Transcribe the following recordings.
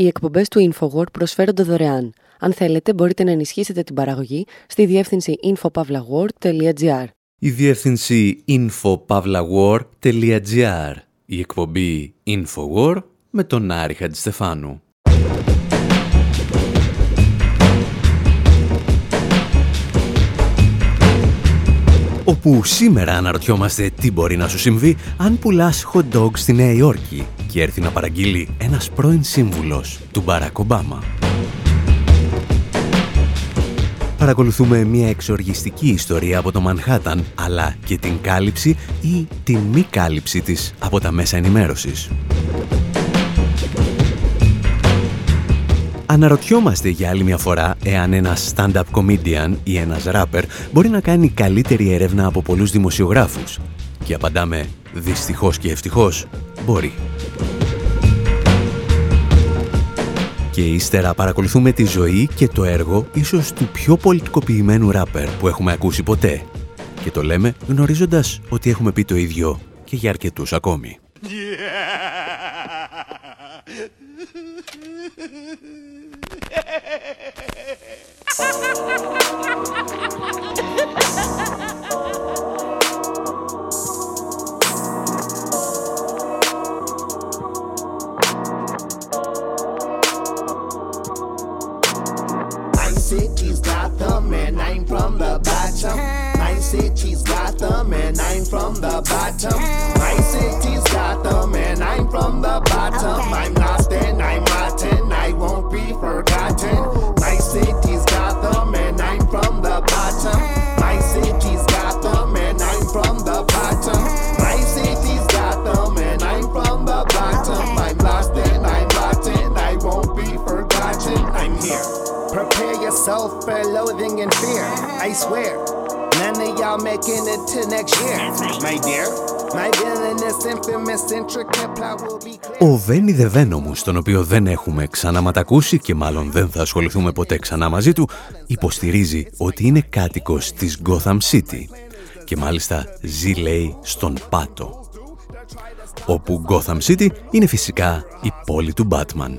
Οι εκπομπές του InfoWord προσφέρονται δωρεάν. Αν θέλετε, μπορείτε να ενισχύσετε την παραγωγή στη διεύθυνση infopavlagor.gr. Η διεύθυνση infopavlagor.gr. Η εκπομπή InfoWord με τον Άρη Χατζηστεφάνου. όπου σήμερα αναρωτιόμαστε τι μπορεί να σου συμβεί αν πουλάς hot dogs στη Νέα Υόρκη και έρθει να παραγγείλει ένας πρώην σύμβουλος του Μπαράκ Ομπάμα. Παρακολουθούμε μια εξοργιστική ιστορία από το Μανχάταν, αλλά και την κάλυψη ή την μη κάλυψη της από τα μέσα ενημέρωσης. Αναρωτιόμαστε για άλλη μια φορά εάν ένας stand-up comedian ή ένας rapper μπορεί να κάνει καλύτερη έρευνα από πολλούς δημοσιογράφους. Και απαντάμε δυστυχώς και ευτυχώς μπορεί. Και ύστερα παρακολουθούμε τη ζωή και το έργο ίσως του πιο πολιτικοποιημένου ράπερ που έχουμε ακούσει ποτέ. Και το λέμε γνωρίζοντας ότι έχουμε πει το ίδιο και για αρκετούς ακόμη. city's and I'm from the bottom. My city's Gotham and I'm from the bottom. I'm lost and I'm rotten. I won't be forgotten. My city's Gotham and I'm from the bottom. My city's Gotham and I'm from the bottom. My city's Gotham and I'm from the bottom. I'm lost and I'm rotten. I won't be forgotten. I'm here. Prepare yourself for loathing and fear. I swear, y'all making it to next year. My dear, my villainous, infamous, intricate plot will be clear. Ο Βένι Δεβένομου, τον οποίο δεν έχουμε ξαναματακούσει και μάλλον δεν θα ασχοληθούμε ποτέ ξανά μαζί του, υποστηρίζει ότι είναι κάτοικος της Gotham City και μάλιστα ζει λέει στον Πάτο όπου Gotham City είναι φυσικά η πόλη του Batman.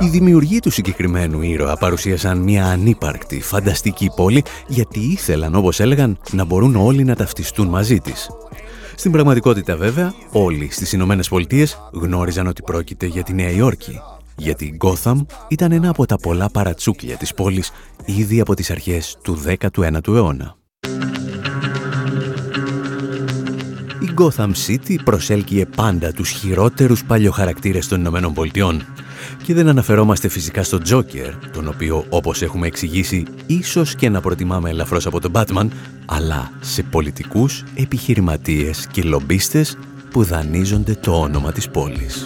Οι δημιουργοί του συγκεκριμένου ήρωα παρουσίασαν μια ανύπαρκτη, φανταστική πόλη γιατί ήθελαν, όπως έλεγαν, να μπορούν όλοι να ταυτιστούν μαζί της. Στην πραγματικότητα βέβαια, όλοι στις Ηνωμένες Πολιτείες γνώριζαν ότι πρόκειται για τη Νέα Υόρκη, γιατί η Gotham ήταν ένα από τα πολλά παρατσούκλια της πόλης ήδη από τις αρχές του 19ου αιώνα. Η Gotham City προσέλκυε πάντα τους χειρότερους παλιοχαρακτήρες των Ηνωμένων Πολιτειών. Και δεν αναφερόμαστε φυσικά στο Τζόκερ, τον οποίο όπως έχουμε εξηγήσει ίσως και να προτιμάμε ελαφρώς από τον Batman, αλλά σε πολιτικούς, επιχειρηματίες και λομπίστες που δανείζονται το όνομα της πόλης.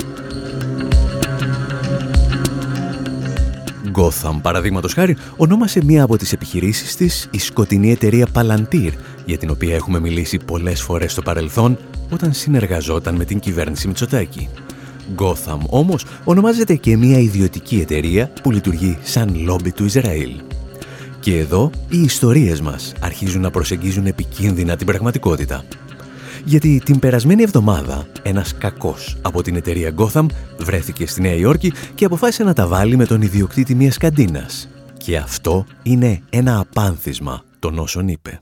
Gotham, παραδείγματος χάρη, ονόμασε μία από τις επιχειρήσεις της η σκοτεινή εταιρεία Palantir, για την οποία έχουμε μιλήσει πολλές φορές στο παρελθόν όταν συνεργαζόταν με την κυβέρνηση Μητσοτάκη. Gotham όμως ονομάζεται και μία ιδιωτική εταιρεία που λειτουργεί σαν λόμπι του Ισραήλ. Και εδώ οι ιστορίες μας αρχίζουν να προσεγγίζουν επικίνδυνα την πραγματικότητα. Γιατί την περασμένη εβδομάδα ένας κακός από την εταιρεία Gotham βρέθηκε στη Νέα Υόρκη και αποφάσισε να τα βάλει με τον ιδιοκτήτη μιας καντίνας. Και αυτό είναι ένα απάνθισμα των όσων είπε.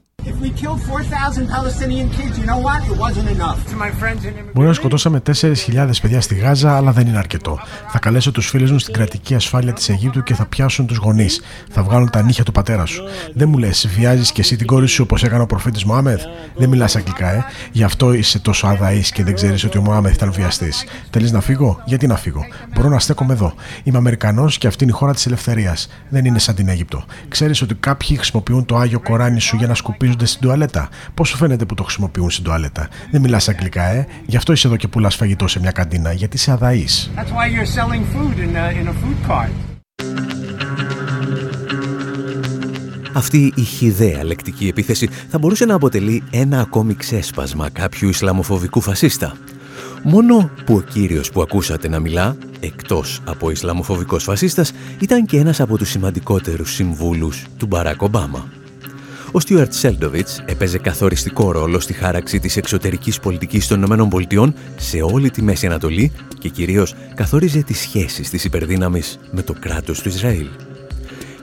Μπορεί να σκοτώσαμε 4.000 παιδιά στη Γάζα, αλλά δεν είναι αρκετό. Θα καλέσω τους φίλους μου στην κρατική ασφάλεια της Αιγύπτου και θα πιάσουν τους γονείς. Θα βγάλουν τα νύχια του πατέρα σου. Δεν μου λες, βιάζεις και εσύ την κόρη σου όπως έκανε ο προφήτης Μωάμεθ. Δεν μιλάς αγγλικά, ε. Γι' αυτό είσαι τόσο αδαή και δεν ξέρεις ότι ο Μωάμεθ ήταν βιαστής. Θέλεις να φύγω, γιατί να φύγω; Μπορώ να στέκομαι εδώ. Είμαι Αμερικανός και αυτή είναι η χώρα της ελευθερίας. Δεν είναι σαν την Αίγυπτο. Ξέρεις ότι κάποιοι χρησιμοποιούν το άγιο Κοράνι σου για να σκουπίζονται στην τουαλέτα. Πώς σου φαίνεται που το χρησιμοποιούν στην τουαλέτα; Δεν μιλάς αγγλικά, ε; Γι' αυτό είσαι εδώ και πουλάς φαγητό σε μια καντίνα, γιατί είσαι αδαής. Αυτή η χιδαία λεκτική επίθεση θα μπορούσε να αποτελεί ένα ακόμη ξέσπασμα κάποιου Ισλαμοφοβικού φασίστα. Μόνο που ο κύριος που ακούσατε να μιλά, εκτός από Ισλαμοφοβικός φασίστας, ήταν και ένας από τους σημαντικότερους συμβούλους του Μπαράκ Ομπάμα. Ο Στιούαρτ Σέλντοβιτς έπαιζε καθοριστικό ρόλο στη χάραξη της εξωτερικής πολιτικής των ΗΠΑ σε όλη τη Μέση Ανατολή και κυρίως καθόριζε τις σχέσεις της υπερδύναμης με το κράτος του Ισραήλ.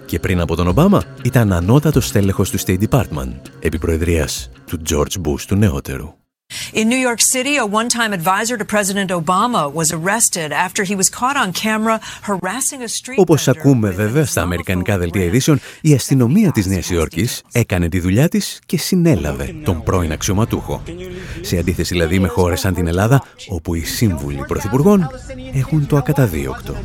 Και πριν από τον Ομπάμα ήταν ανώτατος στέλεχος του State Department, επί προεδρίας του George Bush του νεότερου. In New York City, a one time advisor to President Obama was arrested after he was caught on camera harassing a street Όπως ακούμε βέβαια στα αμερικανικά δελτία ειδήσεων, η αστυνομία της Νέας Υόρκης έκανε τη δουλειά της και συνέλαβε τον πρώην αξιωματούχο. Σε αντίθεση δηλαδή με χώρες σαν την Ελλάδα, όπου οι σύμβουλοι πρωθυπουργών έχουν το ακαταδίωκτο.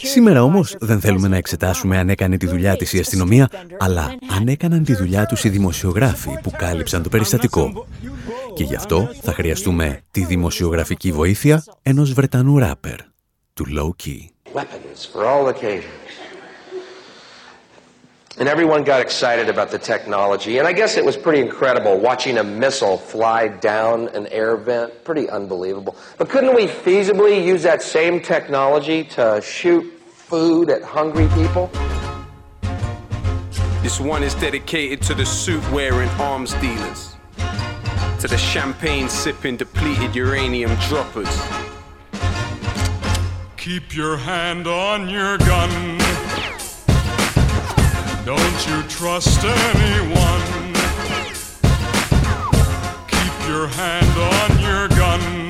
Σήμερα όμως δεν θέλουμε να εξετάσουμε αν έκανε τη δουλειά της η αστυνομία, αλλά αν έκαναν τη δουλειά τους οι δημοσιογράφοι που κάλυψαν το περιστατικό. Και γι' αυτό θα χρειαστούμε τη δημοσιογραφική βοήθεια ενός Βρετανού ράπερ, του Low Key. And everyone got excited about the technology. And I guess it was pretty incredible watching a missile fly down an air vent. Pretty unbelievable. But couldn't we feasibly use that same technology to shoot food at hungry people? This one is dedicated to the suit wearing arms dealers, to the champagne sipping depleted uranium droppers. Keep your hand on your gun. Don't you trust anyone. Keep your hand on your gun.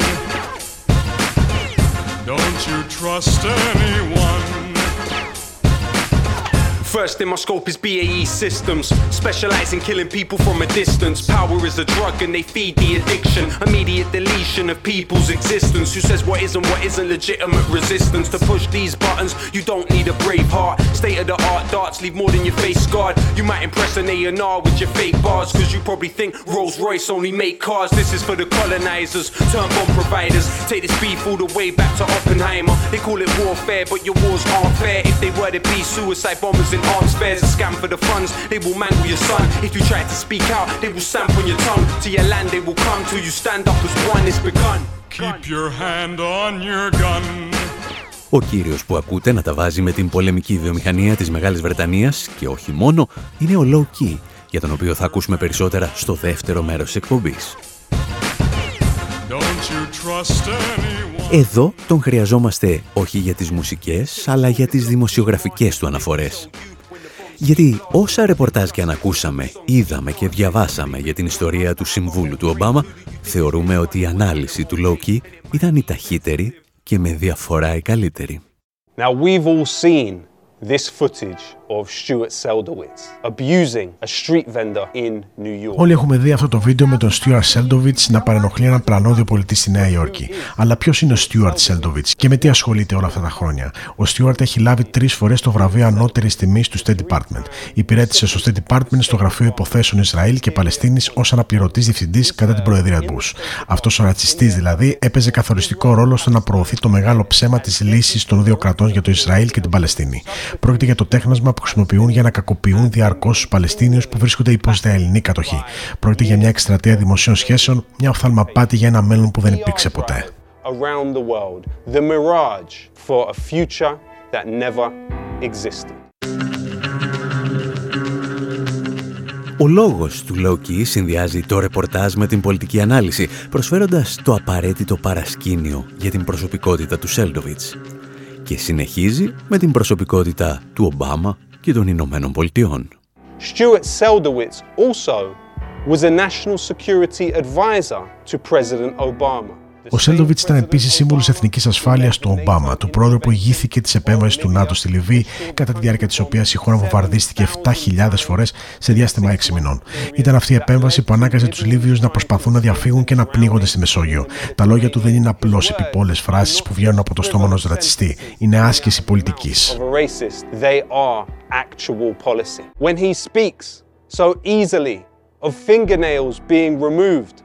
Don't you trust anyone. First in my scope is BAE Systems. Specialize in killing people from a distance. Power is a drug and they feed the addiction. Immediate deletion of people's existence. Who says what isn't what isn't legitimate resistance? To push these buttons, you don't need a brave heart. State of the art darts leave more than your face scarred. You might impress an A&R with your fake bars. Cause you probably think Rolls Royce only make cars. This is for the colonizers, turn bomb providers. Take this beef all the way back to Oppenheimer. They call it warfare, but your wars aren't fair. If they were to be suicide bombers in arms fairs, a scam for the funds. They will mangle your son. If you try to speak out, they will stamp on your tongue. To your land, they will come till you stand up as one. It's begun. Keep your hand on your gun. Ο κύριος που ακούτε να τα βάζει με την πολεμική βιομηχανία της Μεγάλης Βρετανίας και όχι μόνο, είναι ο Low Key, για τον οποίο θα ακούσουμε περισσότερα στο δεύτερο μέρος της εκπομπής. Εδώ τον χρειαζόμαστε όχι για τις μουσικές, αλλά για τις δημοσιογραφικές του αναφορές. Γιατί όσα ρεπορτάζ και αν ακούσαμε, είδαμε και διαβάσαμε για την ιστορία του Συμβούλου του Ομπάμα, θεωρούμε ότι η ανάλυση του Λόκι ήταν η ταχύτερη και με διαφορά η καλύτερη. Now we've all seen this footage of Stuart Seldowitz abusing a street vendor in New York. Όλοι έχουμε δει αυτό το βίντεο με τον Stuart Seldowitz να παρενοχλεί έναν πλανόδιο πολιτή στη Νέα Υόρκη. Αλλά ποιος είναι ο Stuart Seldowitz και με τι ασχολείται όλα αυτά τα χρόνια; Ο Stuart έχει λάβει τρεις φορές το βραβείο ανώτερης τιμής του State Department. Υπηρέτησε στο State Department στο Γραφείο Υποθέσεων Ισραήλ και Παλαιστίνης ως αναπληρωτής διευθυντής κατά την Προεδρία Bush. Αυτός ο ρατσιστής δηλαδή έπαιζε καθοριστικό ρόλο στο να προωθεί το μεγάλο ψέμα της λύσης των δύο κρατών για το Ισραήλ και την Παλαιστίνη. Πρόκειται για το τέχνασμα που χρησιμοποιούν για να κακοποιούν διαρκώς τους Παλαιστίνιους που βρίσκονται υπό Ισραηλινή κατοχή. Πρόκειται για μια εκστρατεία δημοσίων σχέσεων, μια οφθαλμαπάτη για ένα μέλλον που δεν υπήρξε ποτέ. Around the world, the mirage for a future that never existed. Ο λόγος του Λόκι συνδυάζει το ρεπορτάζ με την πολιτική ανάλυση, προσφέροντας το απαραίτητο παρασκήνιο για την προσωπικότητα του Σέλντοβιτς. Και συνεχίζει με την προσωπικότητα του Ομπάμα και των Ηνωμένων Πολιτειών. Stuart Seldowitz also was a national security advisor to President Obama. Ο Σέλντοβιτ ήταν επίσης σύμβολος εθνικής ασφάλειας του Ομπάμα, του πρόεδρου που ηγήθηκε της επέμβασης του ΝΑΤΟ στη Λιβύη, κατά τη διάρκεια της οποίας η χώρα βομβαρδίστηκε 7.000 φορές σε διάστημα 6 μηνών. Ήταν αυτή η επέμβαση που ανάγκαζε τους Λίβιους να προσπαθούν να διαφύγουν και να πνίγονται στη Μεσόγειο. Τα λόγια του δεν είναι απλώς επιπόλες φράσεις που βγαίνουν από το στόμα ενός ρατσιστή. Είναι άσκηση πολιτικής. of fingernails being removed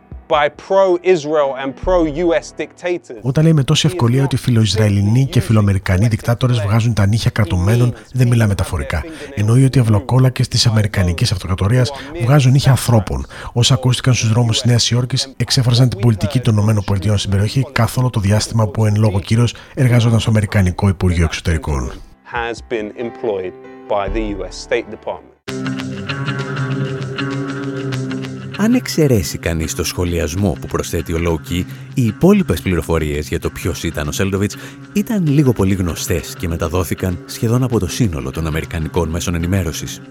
όταν λέει με τόση ευκολία ότι φιλοϊσραηλινοί και φιλοαμερικανοί δικτάτορες βγάζουν τα νύχια κρατουμένων, δεν μιλά μεταφορικά. Εννοεί ότι οι αυλοκόλακε της Αμερικανικής Αυτοκρατορίας βγάζουν νύχια ανθρώπων. Όσα ακούστηκαν στους δρόμους της Νέας Υόρκης εξέφραζαν την πολιτική των ΗΠΑ στην περιοχή καθ' όλο το διάστημα που εν λόγω κύριος εργαζόταν στο Αμερικανικό Υπουργείο Εξωτερικών. by the US State Department. Αν εξαιρέσει κανείς το σχολιασμό που προσθέτει ο Λόκι, οι υπόλοιπες πληροφορίες για το ποιος ήταν ο Σέλντοβιτς ήταν λίγο πολύ γνωστές και μεταδόθηκαν σχεδόν από το σύνολο των Αμερικανικών μέσων ενημέρωσης.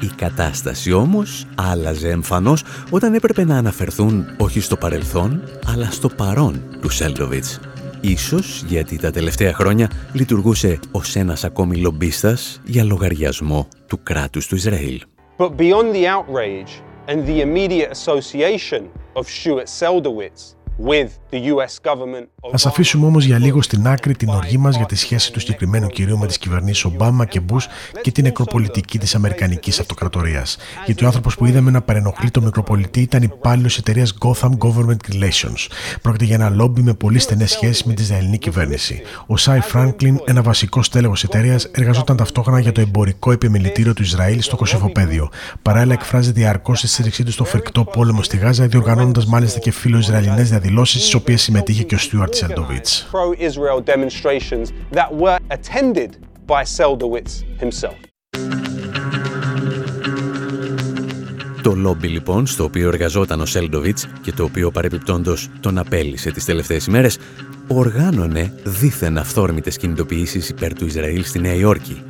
Η κατάσταση όμως άλλαζε εμφανώς όταν έπρεπε να αναφερθούν όχι στο παρελθόν, αλλά στο παρόν του Σέλντοβιτς. Ίσως γιατί τα τελευταία χρόνια λειτουργούσε ως ένας ακόμη λομπίστας για λογαριασμό του κράτους του Ισραήλ. But beyond the outrage and the immediate association of Stuart Seldowitz Α αφήσουμε όμως για λίγο στην άκρη την οργή μας για τη σχέση του συγκεκριμένου κυρίου με τις κυβερνήσεις Ομπάμα και Μπούς και την νεκροπολιτική της Αμερικανικής Αυτοκρατορίας. Γιατί ο άνθρωπος που είδαμε να παρενοχλεί το μικροπολιτή ήταν υπάλληλος εταιρείας Gotham Government Relations. Πρόκειται για ένα λόμπι με πολύ στενές σχέσεις με τη Ισραηλινή κυβέρνηση. Ο Σάι Φράγκλιν, ένα βασικό στέλεχο εταιρείας, εργαζόταν ταυτόχρονα για το εμπορικό επιμελητήριο του Ισραήλ στο Κωσυφοπαίδιο. Παράλληλα, εκφράζει διαρκώς τη στήριξή του στο φρικτό πόλεμο στη Γάζα, διοργανώνοντας μάλιστα και φίλο Ισραηλινές διαδηλώσεις, στις οποίες συμμετείχε και ο Στιούαρτ Σελντοβίτς. Το λόμπι λοιπόν στο οποίο εργαζόταν ο Σέλντοβιτς και το οποίο παρεπιπτόντος τον απέλησε τις τελευταίες ημέρες οργάνωνε δίθεν αυθόρμητες κινητοποιήσεις υπέρ του Ισραήλ στη Νέα Υόρκη.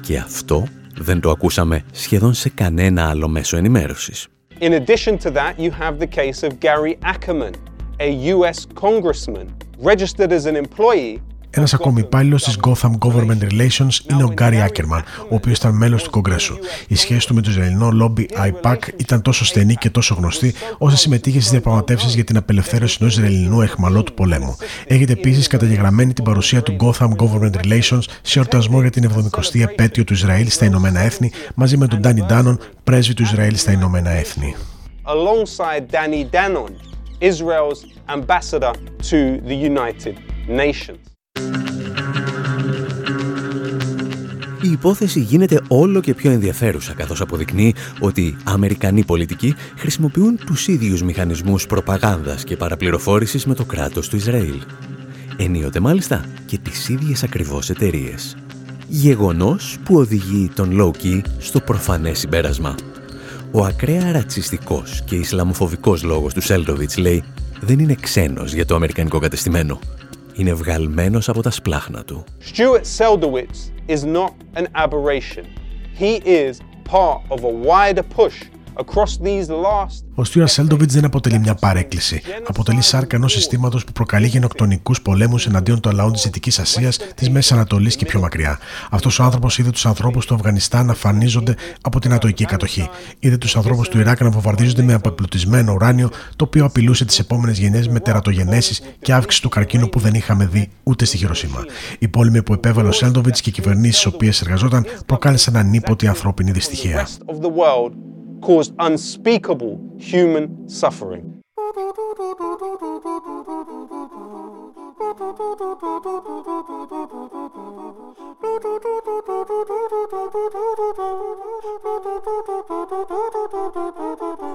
Και αυτό δεν το ακούσαμε σχεδόν σε κανένα άλλο μέσο ενημέρωσης. In addition to that, you have the case of Gary Ackerman, a US congressman registered as an employee ένας ακόμη υπάλληλος της Gotham Government Relations είναι ο Γκάρι Άκερμαν, ο οποίος ήταν μέλος του Κογκρέσου. Η σχέση του με το Ισραηλινό λόμπι IPAC ήταν τόσο στενή και τόσο γνωστή, ώστε συμμετείχε στις διαπραγματεύσεις για την απελευθέρωση ενός Ισραηλινού εχμαλώτου πολέμου. Έχετε επίσης καταγεγραμμένη την παρουσία του Gotham Government Relations σε εορτασμό για την 70η επέτειο του Ισραήλ στα Ηνωμένα Έθνη, μαζί με τον Ντάνι Ντάνον, πρέσβη του Ισραήλ στα Ηνωμένα Έθνη. Alongside Danny Danon, Israel's ambassador to the United Nations. Η υπόθεση γίνεται όλο και πιο ενδιαφέρουσα καθώς αποδεικνύει ότι Αμερικανοί πολιτικοί χρησιμοποιούν τους ίδιους μηχανισμούς προπαγάνδας και παραπληροφόρησης με το κράτος του Ισραήλ. Ενίοτε μάλιστα και τις ίδιες ακριβώς εταιρείες. Γεγονός που οδηγεί τον Λόκι στο προφανές συμπέρασμα. Ο ακραία ρατσιστικός και ισλαμοφοβικός λόγος του Σέλτοβιτς λέει δεν είναι ξένος για το αμερικανικό κατεστημένο. Είναι βγαλμένος από τα σπλάχνα του. Stuart Seldowitz is not an aberration. He is part of a wider push ο Στιούρα Σέλντοβιτς δεν αποτελεί μια παρέκκληση. Αποτελεί σάρκα ενό συστήματος που προκαλεί γενοκτονικούς πολέμους εναντίον των λαών της Δυτικής Ασίας, της Μέσης Ανατολής και πιο μακριά. Αυτός ο άνθρωπος είδε τους ανθρώπους του Αφγανιστάν να φανίζονται από την ατοική κατοχή. Είδε τους ανθρώπους του Ιράκ να βομβαρδίζονται με αποπλουτισμένο ουράνιο, το οποίο απειλούσε τις επόμενες γενιές με τερατογενέσεις και αύξηση του καρκίνου που δεν είχαμε δει ούτε στη Χειροσύμα. Οι πόλεμοι που επέβαλε ο Σέλντοβιτς και οι κυβερνήσεις στις οποίες εργαζόταν προκάλεσαν ανίποτη ανθρώπινη δυστυχία. Caused unspeakable human suffering.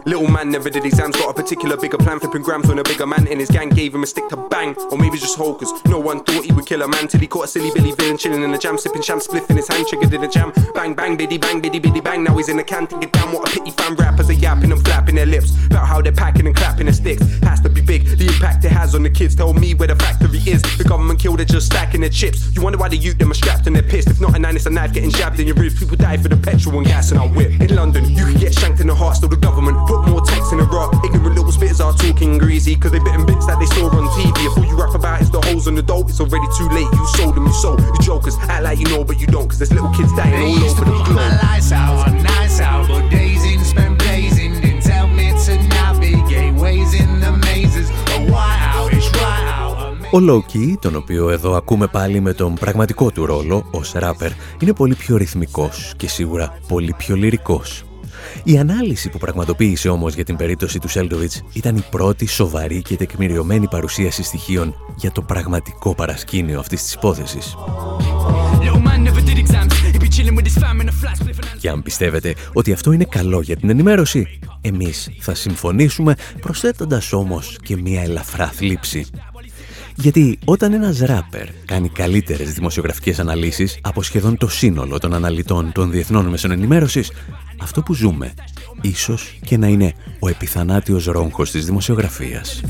Little man never did exams, got a particular bigger plan, flipping grams when a bigger man in his gang gave him a stick to bang. Or maybe just hokers. No one thought he would kill a man till he caught a silly Billy villain chilling in the jam, sipping sham spliff in his hand, triggered in a jam. Bang, bang, biddy, bang, biddy, biddy, bang. Now he's in the can, take it down. What a pity fan rappers are yapping and flapping their lips about how they're packing and clapping their sticks. Has to be big, the impact it has on the kids. Tell me where the factory is. The government killed it just stacking their chips. You wonder why the youth them are strapped and they're pissed. If not a nine, it's a knife getting jabbed in your ribs. People die for the petrol and gas and our whip. In London, you can get shanked in the heart, still the government put more tax in the rock. Ignorant little spitters are talking greasy, cause they bitten bits that they saw on TV. If all you rap about is the holes in the dope, it's already too late. You sold them, you sold. You jokers act like you know, but you don't, cause there's little kids dying all over the globe. My lights out on nights out, but days in spent blazing. Didn't tell me to navigate ways in Ο Λόκι, τον οποίο εδώ ακούμε πάλι με τον πραγματικό του ρόλο ως ράπερ, είναι πολύ πιο ρυθμικός και σίγουρα πολύ πιο λυρικός. Η ανάλυση που πραγματοποίησε όμως για την περίπτωση του Σέλντοβιτς ήταν η πρώτη σοβαρή και τεκμηριωμένη παρουσίαση στοιχείων για το πραγματικό παρασκήνιο αυτής της υπόθεσης. Και αν πιστεύετε ότι αυτό είναι καλό για την ενημέρωση, εμείς θα συμφωνήσουμε προσθέτοντας όμως και μια ελαφρά θλίψη. Γιατί όταν ένας ράπερ κάνει καλύτερες δημοσιογραφικές αναλύσεις από σχεδόν το σύνολο των αναλυτών των διεθνών μέσων ενημέρωσης, αυτό που ζούμε ίσως και να είναι ο επιθανάτιος ρόγχος της δημοσιογραφίας.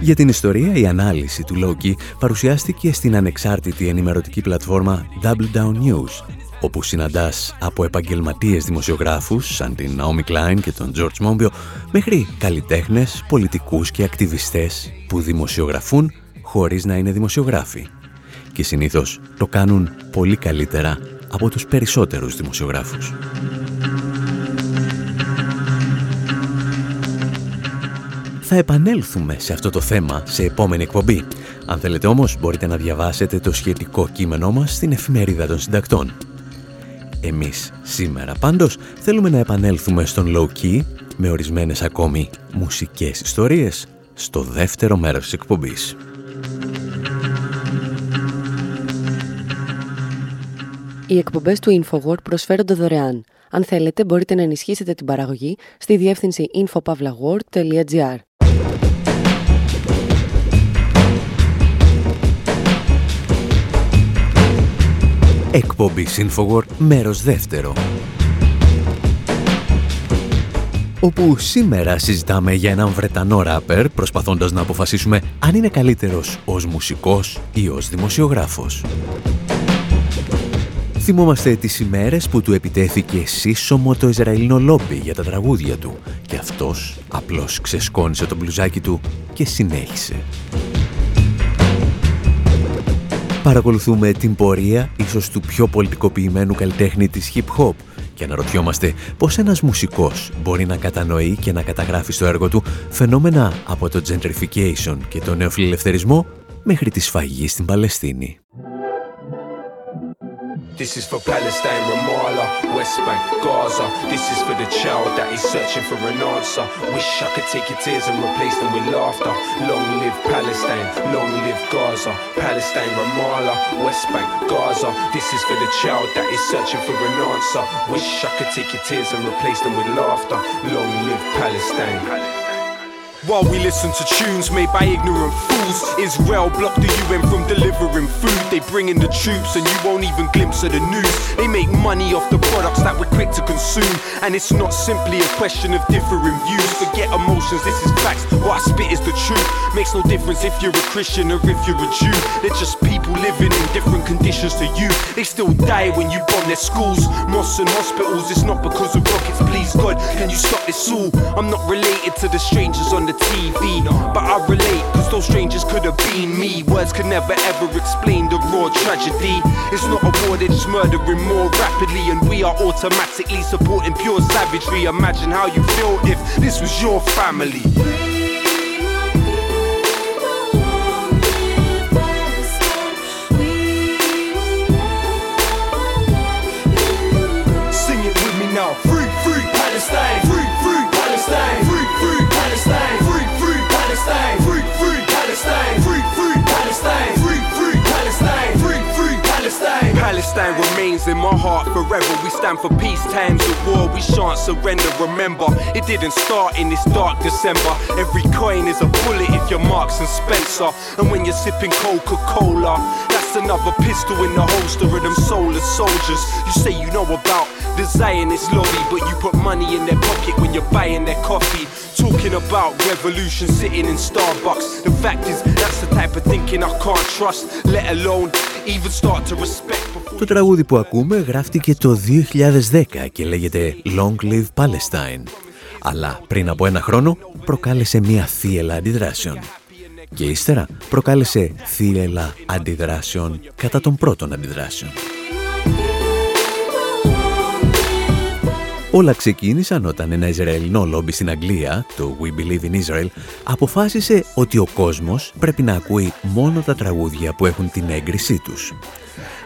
Για την ιστορία, η ανάλυση του Loki παρουσιάστηκε στην ανεξάρτητη ενημερωτική πλατφόρμα Double Down News, όπου συναντάς από επαγγελματίες δημοσιογράφους σαν την Naomi Klein και τον George Monbiot μέχρι καλλιτέχνες, πολιτικούς και ακτιβιστές που δημοσιογραφούν χωρίς να είναι δημοσιογράφοι. Και συνήθως το κάνουν πολύ καλύτερα από τους περισσότερους δημοσιογράφους. Θα επανέλθουμε σε αυτό το θέμα σε επόμενη εκπομπή. Αν θέλετε όμως μπορείτε να διαβάσετε το σχετικό κείμενό μας στην εφημερίδα των συντακτών. Εμείς σήμερα πάντως θέλουμε να επανέλθουμε στον low key με ορισμένες ακόμη μουσικές ιστορίες στο δεύτερο μέρος της εκπομπής. Οι εκπομπές του InfoWord προσφέρονται δωρεάν. Αν θέλετε, μπορείτε να ενισχύσετε την παραγωγή στη διεύθυνση infopavlagor.gr. Εκπομπή InfoWord, μέρος δεύτερο. Όπου σήμερα συζητάμε για έναν Βρετανό ράπερ προσπαθώντας να αποφασίσουμε αν είναι καλύτερος ως μουσικός ή ως δημοσιογράφος. Θυμόμαστε τις ημέρες που του επιτέθηκε σύσσωμο το Ισραηλινό λόμπι για τα τραγούδια του και αυτός απλώς ξεσκόνησε το μπλουζάκι του και συνέχισε. Παρακολουθούμε την πορεία ίσως του πιο πολιτικοποιημένου καλλιτέχνη της hip hop και αναρωτιόμαστε πώς ένας μουσικός μπορεί να κατανοεί και να καταγράφει στο έργο του φαινόμενα από το gentrification και το νεοφιλελευθερισμό μέχρι τη σφαγή στην Παλαιστίνη. This is for Palestine, Ramallah, West Bank, Gaza. This is for the child that is searching for an answer. Wish I could take your tears and replace them with laughter. Long live Palestine, long live Gaza. Palestine, Ramallah, West Bank, Gaza. This is for the child that is searching for an answer. Wish I could take your tears and replace them with laughter. Long live Palestine. While we listen to tunes made by ignorant fools, Israel blocked the UN from delivering food. They bring in the troops and you won't even glimpse of the news. They make money off the products that we're quick to consume. And it's not simply a question of differing views. Forget emotions, this is facts. What I spit is the truth. Makes no difference if you're a Christian or if you're a Jew. They're just people living in different conditions to you. They still die when you bomb their schools, mosques and hospitals. It's not because of rockets, please God. Can you stop this all? I'm not related to the strangers on the the TV. But I relate, cause those strangers could have been me. Words could never ever explain the raw tragedy. It's not a war, they're just murdering more rapidly. And we are automatically supporting pure savagery. Imagine how you feel if this was your family. Palestine remains in my heart forever. We stand for peace times of war. We shan't surrender. Remember, it didn't start in this dark December. Every coin is a bullet if you're Marks and Spencer. And when you're sipping Coca Cola, that's another pistol in the holster of them soulless soldiers. You say you know about the Zionist lobby, but you put money in their pocket when you're buying their coffee. Talking about revolution sitting in Starbucks. The fact is, that's the type of thinking I can't trust, let alone even start to respect. Το τραγούδι που ακούμε γράφτηκε το 2010 και λέγεται Long Live Palestine. Αλλά πριν από ένα χρόνο προκάλεσε μια θύελα αντιδράσεων. Και ύστερα προκάλεσε θύελα αντιδράσεων κατά των πρώτων αντιδράσεων. Όλα ξεκίνησαν όταν ένα Ισραηλινό λόμπι στην Αγγλία, το We Believe in Israel, αποφάσισε ότι ο κόσμος πρέπει να ακούει μόνο τα τραγούδια που έχουν την έγκρισή τους.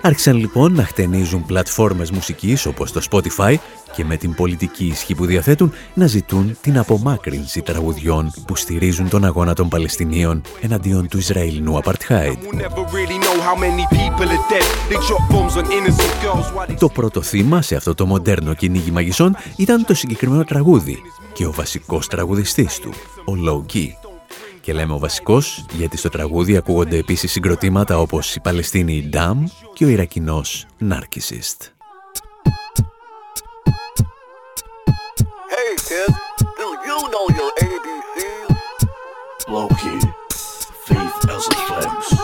Άρχισαν λοιπόν να χτενίζουν πλατφόρμες μουσικής όπως το Spotify και με την πολιτική ισχύ που διαθέτουν να ζητούν την απομάκρυνση τραγουδιών που στηρίζουν τον αγώνα των Παλαιστινίων εναντίον του Ισραηλινού Απαρτχάιντ. Το πρώτο θύμα σε αυτό το μοντέρνο κυνήγι μαγισσών ήταν το συγκεκριμένο τραγούδι και ο βασικός τραγουδιστής του, ο Low Key. Και λέμε ο βασικός γιατί στο τραγούδι ακούγονται επίσης συγκροτήματα όπως η Παλαιστίνη Dam και ο Ιρακινός Narcissist. Hey kid, do you know your ABCs? Low key, faith as a flex.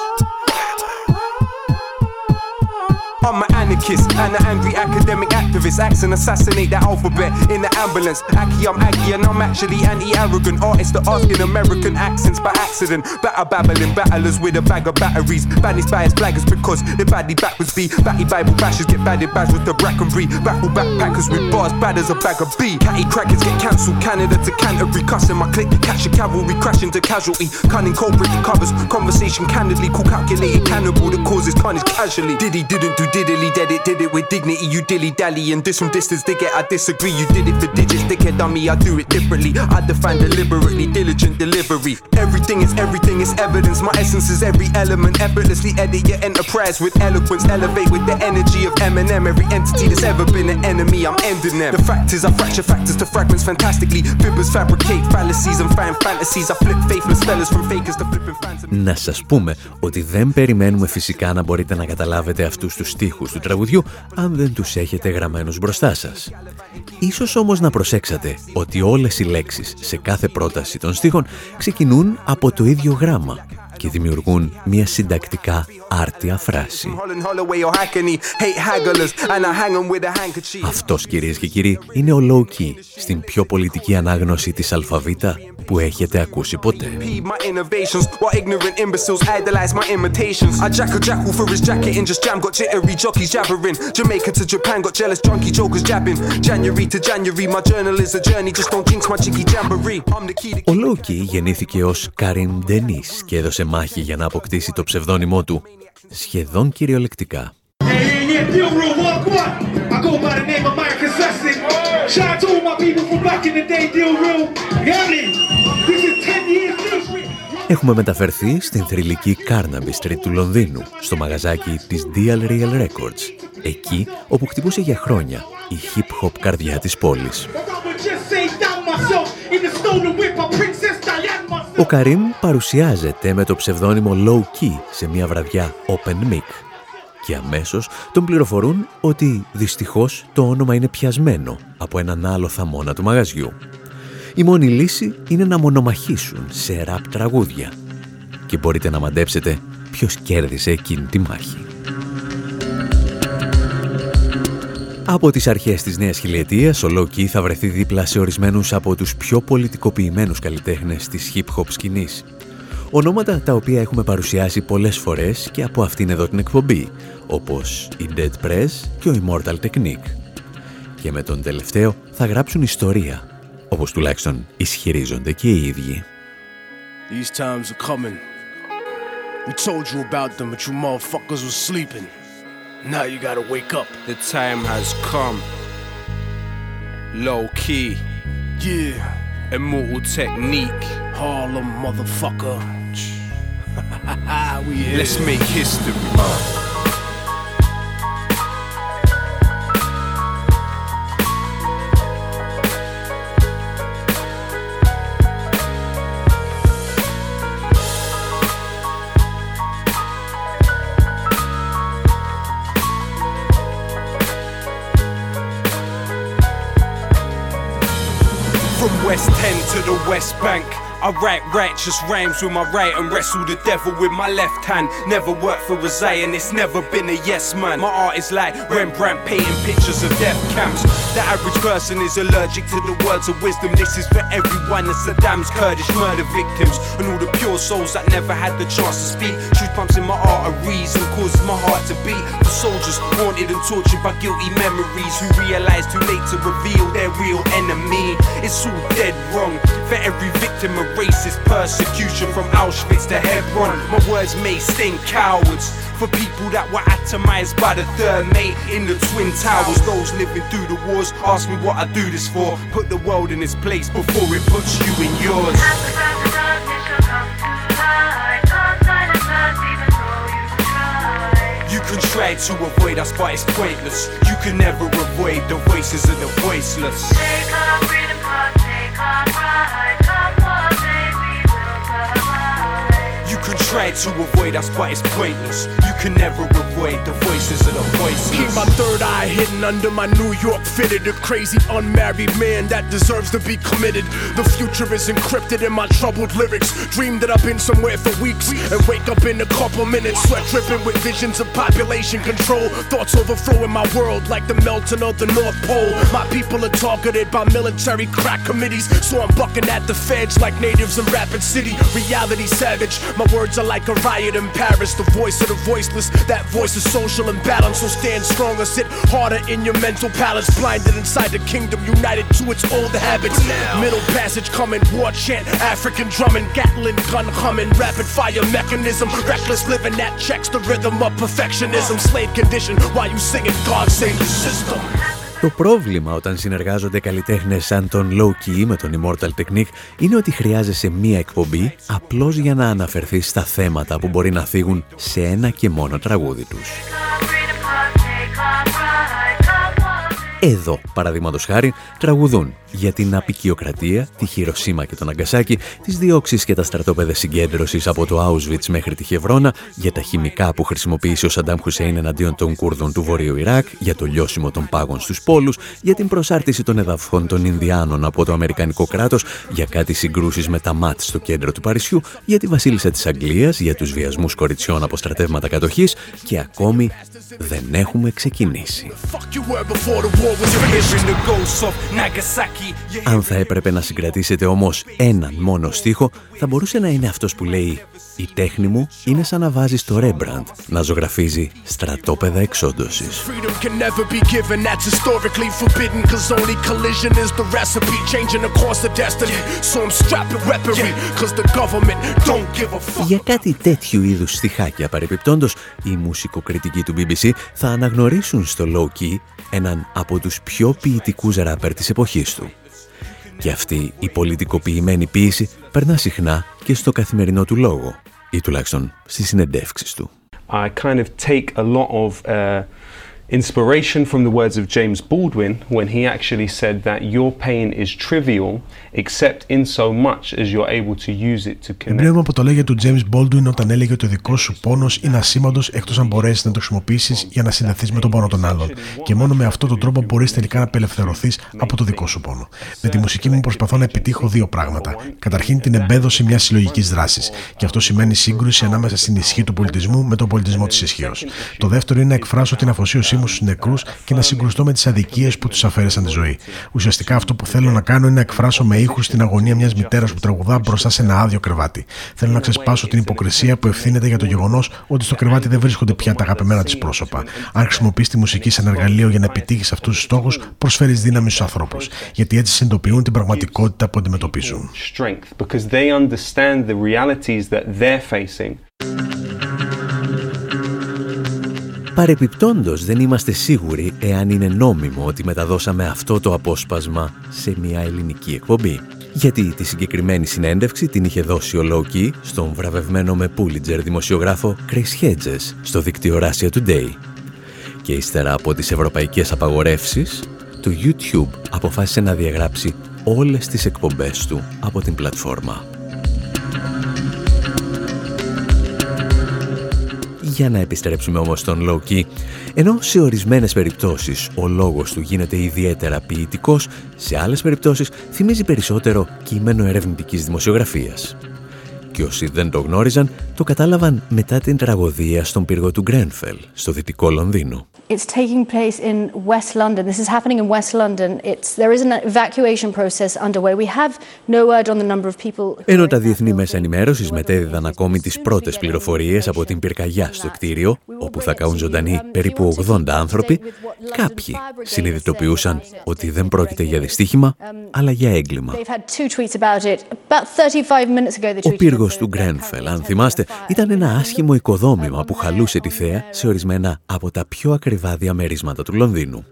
I'm an anarchist and an angry academic activist. Axe and assassinate that alphabet in the ambulance. Aki, I'm Aggie and I'm actually anti-arrogant artist that asking American accents by accident. Batter babbling battlers with a bag of batteries. Banished by his blaggers because they're badly backwards be. Batty Bible bashers get batted bags with the brackenbury. Baffle backpackers with bars bad as a bag of B. Catty crackers get cancelled. Canada to Canterbury. Cussing my click. Catch a cavalry crashing to casualty. Cunning culprit covers. Conversation candidly. Cool calculated cannibal that causes carnage casually. Did he didn't do diddly dead it, did it with dignity. You dilly dally and diss from distance, dig it. I disagree. You did it for digits, dickhead dummy. I do it differently. I define deliberately, diligent delivery. Everything is everything is evidence. My essence is every element. Effortlessly edit your enterprise with eloquence. Elevate with the energy of Eminem. Every entity that's ever been an enemy, I'm ending them. The fact is, I fracture factors to fragments fantastically. Fibbers fabricate fallacies and fan fantasies. I flip faithless fellas from fakers to flipping fans. Να σας πούμε ότι δεν περιμένουμε φυσικά να μπορείτε να καταλάβετε αυτούς τους στίχους του τραγουδιού αν δεν τους έχετε γραμμένους μπροστά σας. Ίσως όμως να προσέξατε ότι όλες οι λέξεις σε κάθε πρόταση των στίχων ξεκινούν από το ίδιο γράμμα και δημιουργούν μια συντακτικά άρτια φράση. Αυτός κυρίες και κύριοι είναι ο Low Key στην πιο πολιτική ανάγνωση της αλφαβήτα που έχετε ακούσει ποτέ. Ο Λόκι γεννήθηκε ως Καρίν Ντενίς και έδωσε μάχη για να αποκτήσει το ψευδόνυμό του. Σχεδόν κυριολεκτικά. Έχουμε μεταφερθεί στην θρηλυκή Carnaby Street του Λονδίνου, στο μαγαζάκι της Deal Real Records, εκεί όπου χτυπούσε για χρόνια η hip-hop καρδιά της πόλης. Ο Καρίμ παρουσιάζεται με το ψευδόνυμο Low Key σε μια βραδιά Open Mic και αμέσως τον πληροφορούν ότι δυστυχώς το όνομα είναι πιασμένο από έναν άλλο θαμώνα του μαγαζιού. Η μόνη λύση είναι να μονομαχήσουν σε ραπ τραγούδια και μπορείτε να μαντέψετε ποιος κέρδισε εκείνη τη μάχη. Από τις αρχές της νέας χιλιετίας, ο Λόκι θα βρεθεί δίπλα σε ορισμένους από τους πιο πολιτικοποιημένους καλλιτέχνες της hip-hop σκηνής. Ονόματα τα οποία έχουμε παρουσιάσει πολλές φορές και από αυτήν εδώ την εκπομπή, όπως η Dead Press και ο Immortal Technique. Και με τον τελευταίο θα γράψουν ιστορία, όπως τουλάχιστον ισχυρίζονται και οι ίδιοι. These times are coming. We told you about them, but you motherfuckers were sleeping. Now you gotta wake up. The time has come. Low key. Yeah. Immortal technique. Harlem motherfucker. Let's make history. To the West Bank. I write righteous rhymes with my right and wrestle the devil with my left hand. Never worked for a Zion, it's never been a yes man. My art is like Rembrandt painting pictures of death camps. The average person is allergic to the words of wisdom. This is for everyone the Saddam's Kurdish murder victims and all the pure souls that never had the chance to speak. Truth pumps in my arteries and causes my heart to beat. For soldiers haunted and tortured by guilty memories who realize too late to reveal their real enemy. It's all dead wrong for every victim of racist persecution from Auschwitz to Hebron. My words may sting cowards for people that were atomized by the third mate in the Twin Towers. Those living through the wars ask me what I do this for. Put the world in its place before it puts you in yours. You can try to avoid us, but it's pointless. You can never avoid the voices of the voiceless. Tried to avoid us, but it's pointless. You can never avoid the voices of the voiceless. Keep my third eye hidden under my New York fitted. A crazy unmarried man that deserves to be committed. The future is encrypted in my troubled lyrics. Dream that I've been somewhere for weeks and wake up in a couple minutes. Sweat dripping with visions of population control. Thoughts overflow in my world like the melting of the North Pole. My people are targeted by military crack committees. So I'm bucking at the feds like natives in Rapid City. Reality savage. My words are like a riot in Paris. The voice of the voiceless. That voice is social imbalance. So stand stronger. Sit harder in your mental palace. Blinded inside the kingdom. United to its old habits. Middle passage coming. War chant. African drumming. Gatling gun humming. Rapid fire mechanism. Reckless living that checks the rhythm of perfectionism. Slave condition while you singing God save the system. Το πρόβλημα όταν συνεργάζονται καλλιτέχνες σαν τον Low Key με τον Immortal Technique είναι ότι χρειάζεσαι μία εκπομπή απλώς για να αναφερθείς στα θέματα που μπορεί να θίγουν σε ένα και μόνο τραγούδι τους. Εδώ, παραδείγματος χάρη, τραγουδούν για την απεικιοκρατία, τη Χειροσύμα και τον Αγκασάκη, τις διώξεις και τα στρατόπεδα συγκέντρωσης από το Auschwitz μέχρι τη Χευρώνα, για τα χημικά που χρησιμοποίησε ο Σαντάμ Χουσέιν εναντίον των Κούρδων του Βορείου Ιράκ, για το λιώσιμο των πάγων στους πόλους, για την προσάρτηση των εδαφών των Ινδιάνων από το Αμερικανικό κράτος, για κάτι συγκρούσεις με τα ΜΑΤ στο κέντρο του Παρισιού, για τη Βασίλισσα της Αγγλίας, για τους βιασμούς κοριτσιών από στρατεύματα κατοχής και ακόμη δεν έχουμε ξεκινήσει. Αν θα έπρεπε να συγκρατήσετε όμως έναν μόνο στίχο, θα μπορούσε να είναι αυτός που λέει «Η τέχνη μου είναι σαν να βάζεις στο Ρέμπραντ να ζωγραφίζει στρατόπεδα εξόντωσης». Για κάτι τέτοιου είδους στιχάκια παρεπιπτόντος, οι μουσικοκριτικοί του BBC θα αναγνωρίσουν στο Low Key έναν από τους πιο ποιητικούς ράπερ της εποχής του. Και αυτή η πολιτικοποιημένη ποίηση περνά συχνά και στο καθημερινό του λόγο ή τουλάχιστον στις συνεντεύξεις του. I kind of take a lot of uh, inspiration from the words of James Baldwin when he actually said that your pain is trivial except in so much as you're able to use it to connect. Εμπνέομαι από το λέγε του James Baldwin όταν έλεγε ότι ο δικός σου πόνος είναι ασήμαντος εκτός αν μπορέσεις να το χρησιμοποιήσεις για να συνδεθείς με τον πόνο των άλλων. Και μόνο με αυτόν τον τρόπο μπορείς τελικά να απελευθερωθείς από το δικό σου πόνο. Με τη μουσική μου προσπαθώ να επιτύχω δύο πράγματα. Καταρχήν την εμπέδωση μιας συλλογικής δράσης. Και αυτό σημαίνει σύγκρουση ανάμεσα στην ισχύ του πολιτισμού με τον πολιτισμό της ισχύως. Το δεύτερο είναι να εκφράσω την αφοσίωσή μου στους νεκρούς και να συγκρουστώ με τις αδικίες που τους αφαίρεσαν τη ζωή. Ουσιαστικά αυτό που θέλω να κάνω είναι να εκφράσω με ήχους την αγωνία μιας μητέρας που τραγουδά μπροστά σε ένα άδειο κρεβάτι. Θέλω να ξεσπάσω την υποκρισία που ευθύνεται για το γεγονός ότι στο κρεβάτι δεν βρίσκονται πια τα αγαπημένα της πρόσωπα. Αν χρησιμοποιείς τη μουσική σαν εργαλείο για να επιτύχεις αυτούς τους στόχους, προσφέρεις δύναμη στους ανθρώπους. Γιατί έτσι συνειδητοποιούν την πραγματικότητα που αντιμετωπίζουν. Παρεπιπτόντος δεν είμαστε σίγουροι εάν είναι νόμιμο ότι μεταδώσαμε αυτό το απόσπασμα σε μια ελληνική εκπομπή. Γιατί τη συγκεκριμένη συνέντευξη την είχε δώσει ο Λόκι στον βραβευμένο με Πούλιτζερ δημοσιογράφο Chris Hedges στο δίκτυο Russia Today. Και ύστερα από τις ευρωπαϊκές απαγορεύσεις, το YouTube αποφάσισε να διαγράψει όλες τις εκπομπές του από την πλατφόρμα. Για να επιστρέψουμε όμως στον Loki, ενώ σε ορισμένες περιπτώσεις ο λόγος του γίνεται ιδιαίτερα ποιητικός, σε άλλες περιπτώσεις θυμίζει περισσότερο κείμενο ερευνητικής δημοσιογραφίας. Και όσοι δεν το γνώριζαν, το κατάλαβαν μετά την τραγωδία στον πύργο του Γκρένφελ, στο δυτικό Λονδίνο. It's taking place in West London. This is happening in West London. It's, there is an evacuation process underway. We have no word on the number of people... Ενώ τα διεθνή μέσα ενημέρωσης μετέδιδαν ακόμη τις πρώτες πληροφορίες από την πυρκαγιά στο κτίριο, όπου θα καούν ζωντανοί περίπου 80 άνθρωποι, κάποιοι συνειδητοποιούσαν ότι δεν πρόκειται για δυστύχημα, αλλά για έγκλημα. Ο πύργος του Γκρένφελ, αν θυμάστε, ήταν ένα άσχημο οικοδόμημα που χαλούσε τη θέα σε ορισμένα από τα πιο ακριβά διαμερίσματα του Λονδίνου.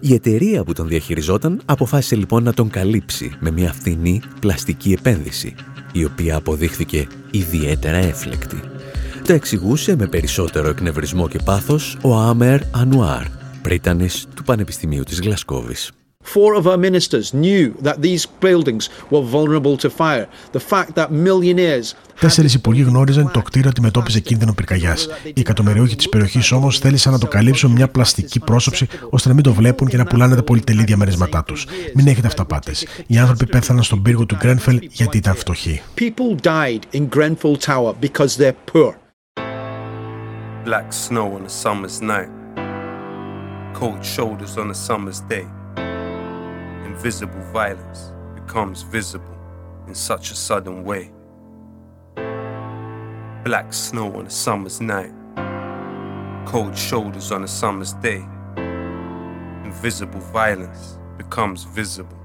Η εταιρεία που τον διαχειριζόταν αποφάσισε λοιπόν να τον καλύψει με μια φθηνή πλαστική επένδυση, η οποία αποδείχθηκε ιδιαίτερα έφλεκτη. Το εξηγούσε με περισσότερο εκνευρισμό και πάθος ο Άμερ Ανουάρ, πρίτανης του Πανεπιστημίου της Γλασκόβης. Four of our ministers knew that these buildings were vulnerable to fire. The fact that millionaires Τέσσερις υπουργοί γνώριζαν το κτίριο αντιμετώπιζε κίνδυνο πυρκαγιάς. Οι εκατομμυριούχοι της περιοχής όμως θέλησαν να το καλύψουν μια πλαστική πρόσωψη ώστε να μην το βλέπουν και να πουλάνε τα πολυτελή διαμερίσματά τους. Μην έχετε αυταπάτες. Οι άνθρωποι πέθαναν στον πύργο του Γκρένφελ γιατί ήταν φτωχοί. People died in Grenfell Tower because they're poor. Black snow on a summer's night. Cold shoulders on a summer's day. Invisible violence becomes visible in such a sudden way. Black snow on a summer's night. Cold shoulders on a summer's day. Invisible violence becomes visible.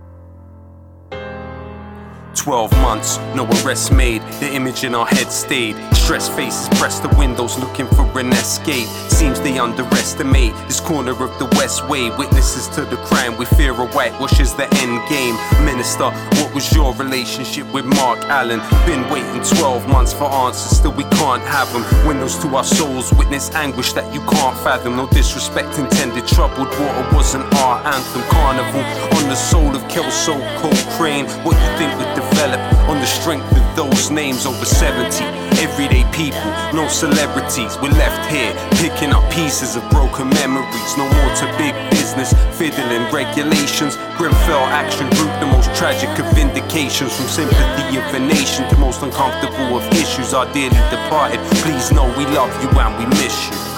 Twelve months, no arrest made. The image in our head stayed. Stressed faces press the windows looking for an escape. Seems they underestimate this corner of the West Way. Witnesses to the crime, we fear a whitewash is the end game. Minister, what was your relationship with Mark Allen? Been waiting 12 months for answers, still we can't have them. Windows to our souls, witness anguish that you can't fathom. No disrespect intended, troubled water wasn't our anthem. Carnival on the soul of Kelso Cochrane. What you think would develop on the strength of those names over 70? Everyday people, no celebrities. We're left here picking up pieces of broken memories. No more to big business, fiddling regulations. Grenfell Action Group, the most tragic of vindications. From sympathy of a nation to most uncomfortable of issues. Our dearly departed, please know we love you and we miss you.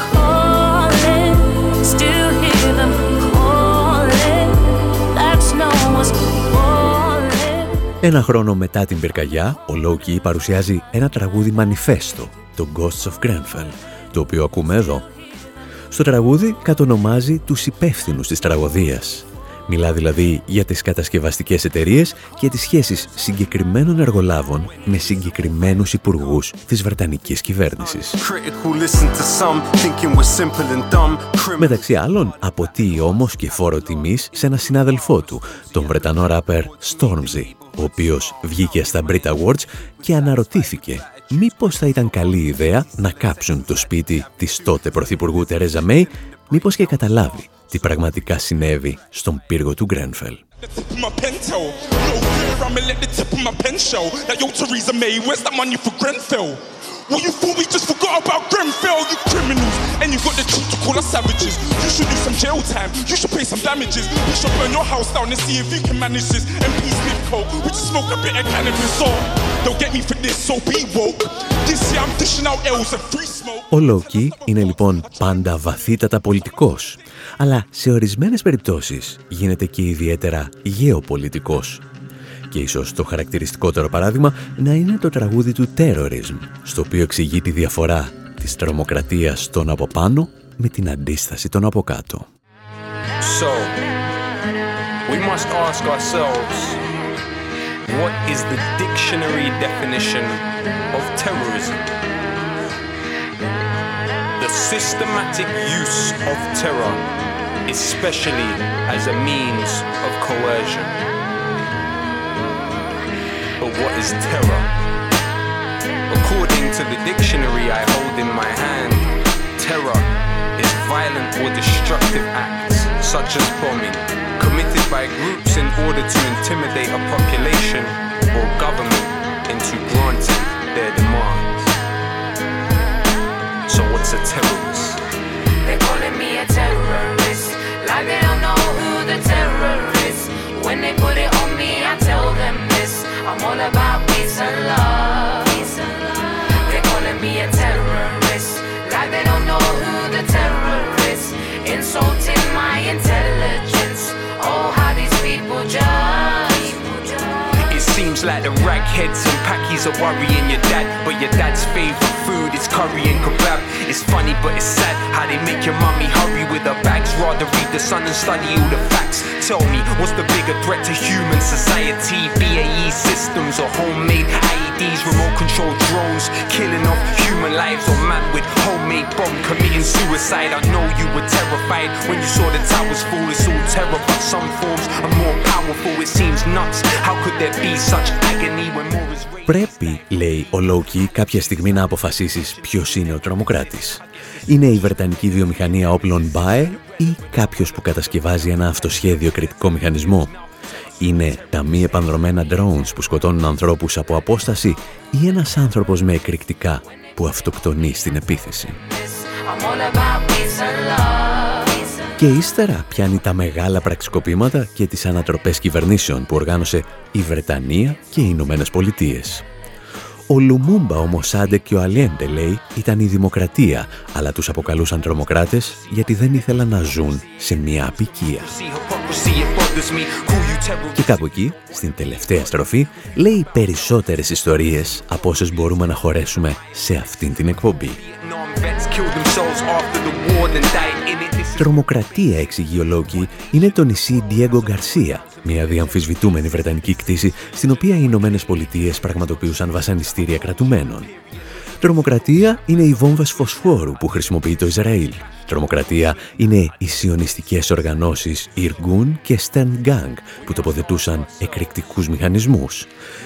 Ένα χρόνο μετά την πυρκαγιά, ο Λόκι παρουσιάζει ένα τραγούδι μανιφέστο, το Ghosts of Grenfell, το οποίο ακούμε εδώ. Στο τραγούδι κατονομάζει τους υπεύθυνους της τραγωδίας. Μιλά δηλαδή για τις κατασκευαστικές εταιρείες και τις σχέσεις συγκεκριμένων εργολάβων με συγκεκριμένους υπουργούς της Βρετανικής κυβέρνησης. Critical, listen to some, thinking we're simple and dumb. Criminal. Μεταξύ άλλων, αποτείει όμως και φόρο τιμής σε ένα συνάδελφό του, τον Βρετανό ράπερ Stormzy, ο οποίος βγήκε στα Brit Awards και αναρωτήθηκε μήπως θα ήταν καλή ιδέα να κάψουν το σπίτι της τότε Πρωθυπουργού Τερέζα Μέη, μήπως και καταλάβει τι πραγματικά συνέβη στον πύργο του Γκρένφελ. The tip of my pen tell. No fear, I'ma let the tip of my pen show. That yo, Theresa May, where's that money for Grenfell? Well, you thought we just forgot about Grenfell, you criminals. And you got the truth to call us savages. You should do some jail time. You should pay some damages. We should burn your house down and see if you can manage this. And peace with coke. We just smoke a bit of cannabis. So, don't get me for this, so be woke. This year I'm dishing out L's and free smoke. Ο Λόκι είναι λοιπόν πάντα βαθύτατα πολιτικός, αλλά σε ορισμένες περιπτώσεις γίνεται και ιδιαίτερα γεωπολιτικός. Και ίσως το χαρακτηριστικότερο παράδειγμα να είναι το τραγούδι του Terrorism, στο οποίο εξηγεί τη διαφορά της τρομοκρατίας των από πάνω με την αντίσταση των από κάτω. So, we must ask ourselves what is the dictionary definition of terrorism? The systematic use of terror, especially as a means of coercion. But what is terror? According to the dictionary I hold in my hand, terror is violent or destructive acts, such as bombing, committed by groups in order to intimidate a population or government into granting their demands. So what's a terrorist? They're calling me a terrorist, like I'm all about peace and love. They're calling me a terrorist, like they don't know who the terror is. Insulting my intelligence. Oh, how these people judge. Seems like the ragheads and packies are worrying your dad, but your dad's favorite food is curry and kebab. It's funny, but it's sad how they make your mummy hurry with her bags. Rather read the sun and study all the facts. Tell me, what's the bigger threat to human society? BAE systems or homemade IEDs, remote control drones, killing off human lives or man with homemade bomb committing suicide. I know you were terrified when you saw the towers fall. It's all terror, but some forms are more powerful. It seems nuts. How could there be such Πρέπει, λέει ο Λόκι, κάποια στιγμή να αποφασίσεις ποιος είναι ο τρομοκράτης. Είναι η Βρετανική βιομηχανία όπλων Μπάε ή κάποιος που κατασκευάζει ένα αυτοσχέδιο κριτικό μηχανισμό; Είναι τα μη επανδρομένα drones που σκοτώνουν ανθρώπους από απόσταση ή ένας άνθρωπος με εκρηκτικά που αυτοκτονεί στην επίθεση; Και ύστερα πιάνει τα μεγάλα πραξικοπήματα και τις ανατροπές κυβερνήσεων που οργάνωσε η Βρετανία και οι Ηνωμένες Πολιτείες. Ο Λουμούμπα όμως άντε και ο Αλιέντε λέει ήταν η δημοκρατία αλλά τους αποκαλούσαν τρομοκράτες γιατί δεν ήθελαν να ζουν σε μια απικία. Και κάπου εκεί, στην τελευταία στροφή, λέει περισσότερες ιστορίες από όσες μπορούμε να χωρέσουμε σε αυτήν την εκπομπή. Τρομοκρατία, εξηγεί ο Λόκη, είναι το νησί Diego Γκαρσία, μια διαμφισβητούμενη βρετανική κτήση στην οποία οι Ηνωμένες Πολιτείες πραγματοποιούσαν βασανιστήρια κρατουμένων. Τρομοκρατία είναι οι βόμβες φωσφόρου που χρησιμοποιεί το Ισραήλ. Τρομοκρατία είναι οι σιωνιστικές οργανώσεις Ιργούν και Stern Gang που τοποθετούσαν εκρηκτικούς μηχανισμούς.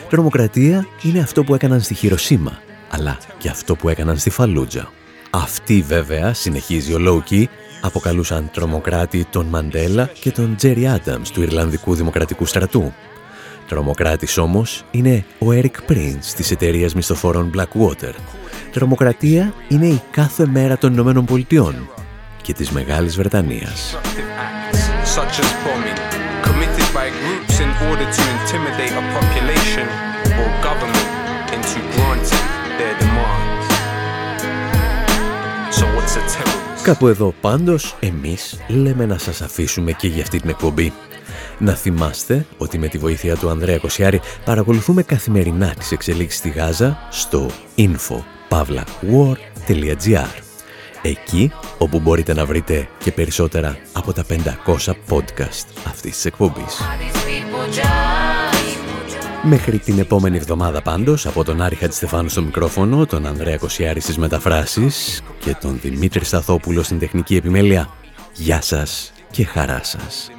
Τρομοκρατία είναι αυτό που έκαναν στη Χειροσύμα, αλλά και αυτό που έκαναν στη Φαλούτζα. Αυτοί βέβαια, συνεχίζει ο Λόκι, αποκαλούσαν τρομοκράτη τον Μαντέλα και τον Τζέρι Άνταμς του Ιρλανδικού Δημοκρατικού Στρατού. Τρομοκράτης όμως είναι ο Έρικ Πριντς της εταιρείας μισθοφόρων Blackwater. Τρομοκρατία είναι η κάθε μέρα των Ηνωμένων Πολιτειών και της Μεγάλης Βρετανίας. Κάπου εδώ πάντως εμείς λέμε να σας αφήσουμε και για αυτή την εκπομπή. Να θυμάστε ότι με τη βοήθεια του Ανδρέα Κοσιάρη παρακολουθούμε καθημερινά τις εξελίξεις στη Γάζα στο info.pavlawar.gr Εκεί όπου μπορείτε να βρείτε και περισσότερα από τα 500 podcast αυτής της εκπομπής. Μέχρι την επόμενη εβδομάδα πάντως, από τον Άρη Χατζηστεφάνου στο μικρόφωνο, τον Ανδρέα Κοσιάρη στις μεταφράσεις και τον Δημήτρη Σταθόπουλο στην τεχνική επιμέλεια, γεια σας και χαρά σας.